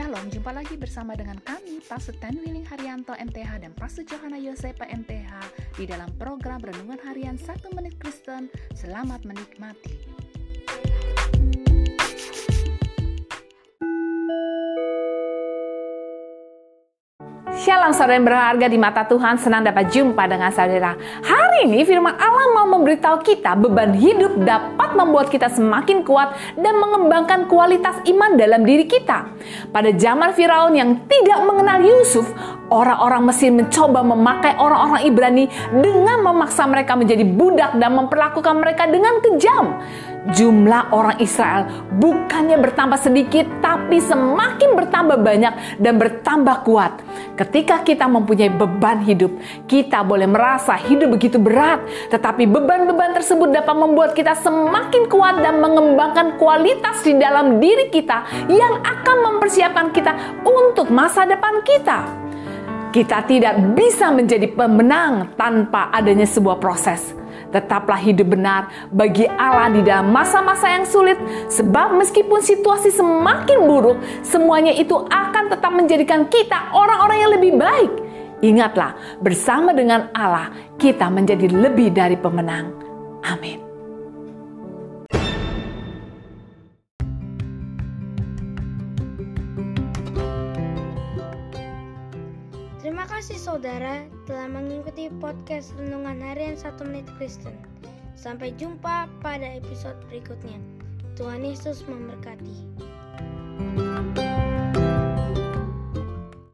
Shalom, jumpa lagi bersama dengan kami, Pastor Ten Willing Haryanto MTH dan Pastor Johanna Yosepa MTH di dalam program Renungan Harian 1 Menit Kristen. Selamat menikmati. Shalom saudara yang berharga di mata Tuhan, senang dapat jumpa dengan saudara. Hari ini firman Allah mau memberitahu kita beban hidup dapat membuat kita semakin kuat dan mengembangkan kualitas iman dalam diri kita. Pada zaman Firaun yang tidak mengenal Yusuf, orang-orang Mesir mencoba memakai orang-orang Ibrani dengan memaksa mereka menjadi budak dan memperlakukan mereka dengan kejam jumlah orang Israel bukannya bertambah sedikit, tapi semakin bertambah banyak dan bertambah kuat. Ketika kita mempunyai beban hidup, kita boleh merasa hidup begitu berat, tetapi beban-beban tersebut dapat membuat kita semakin kuat dan mengembangkan kualitas di dalam diri kita yang akan mempersiapkan kita untuk masa depan kita. Kita tidak bisa menjadi pemenang tanpa adanya sebuah proses Tetaplah hidup benar bagi Allah di dalam masa-masa yang sulit, sebab meskipun situasi semakin buruk, semuanya itu akan tetap menjadikan kita orang-orang yang lebih baik. Ingatlah, bersama dengan Allah, kita menjadi lebih dari pemenang. Amin. Kasih saudara telah mengikuti podcast Renungan Harian 1 Menit Kristen. Sampai jumpa pada episode berikutnya. Tuhan Yesus memberkati.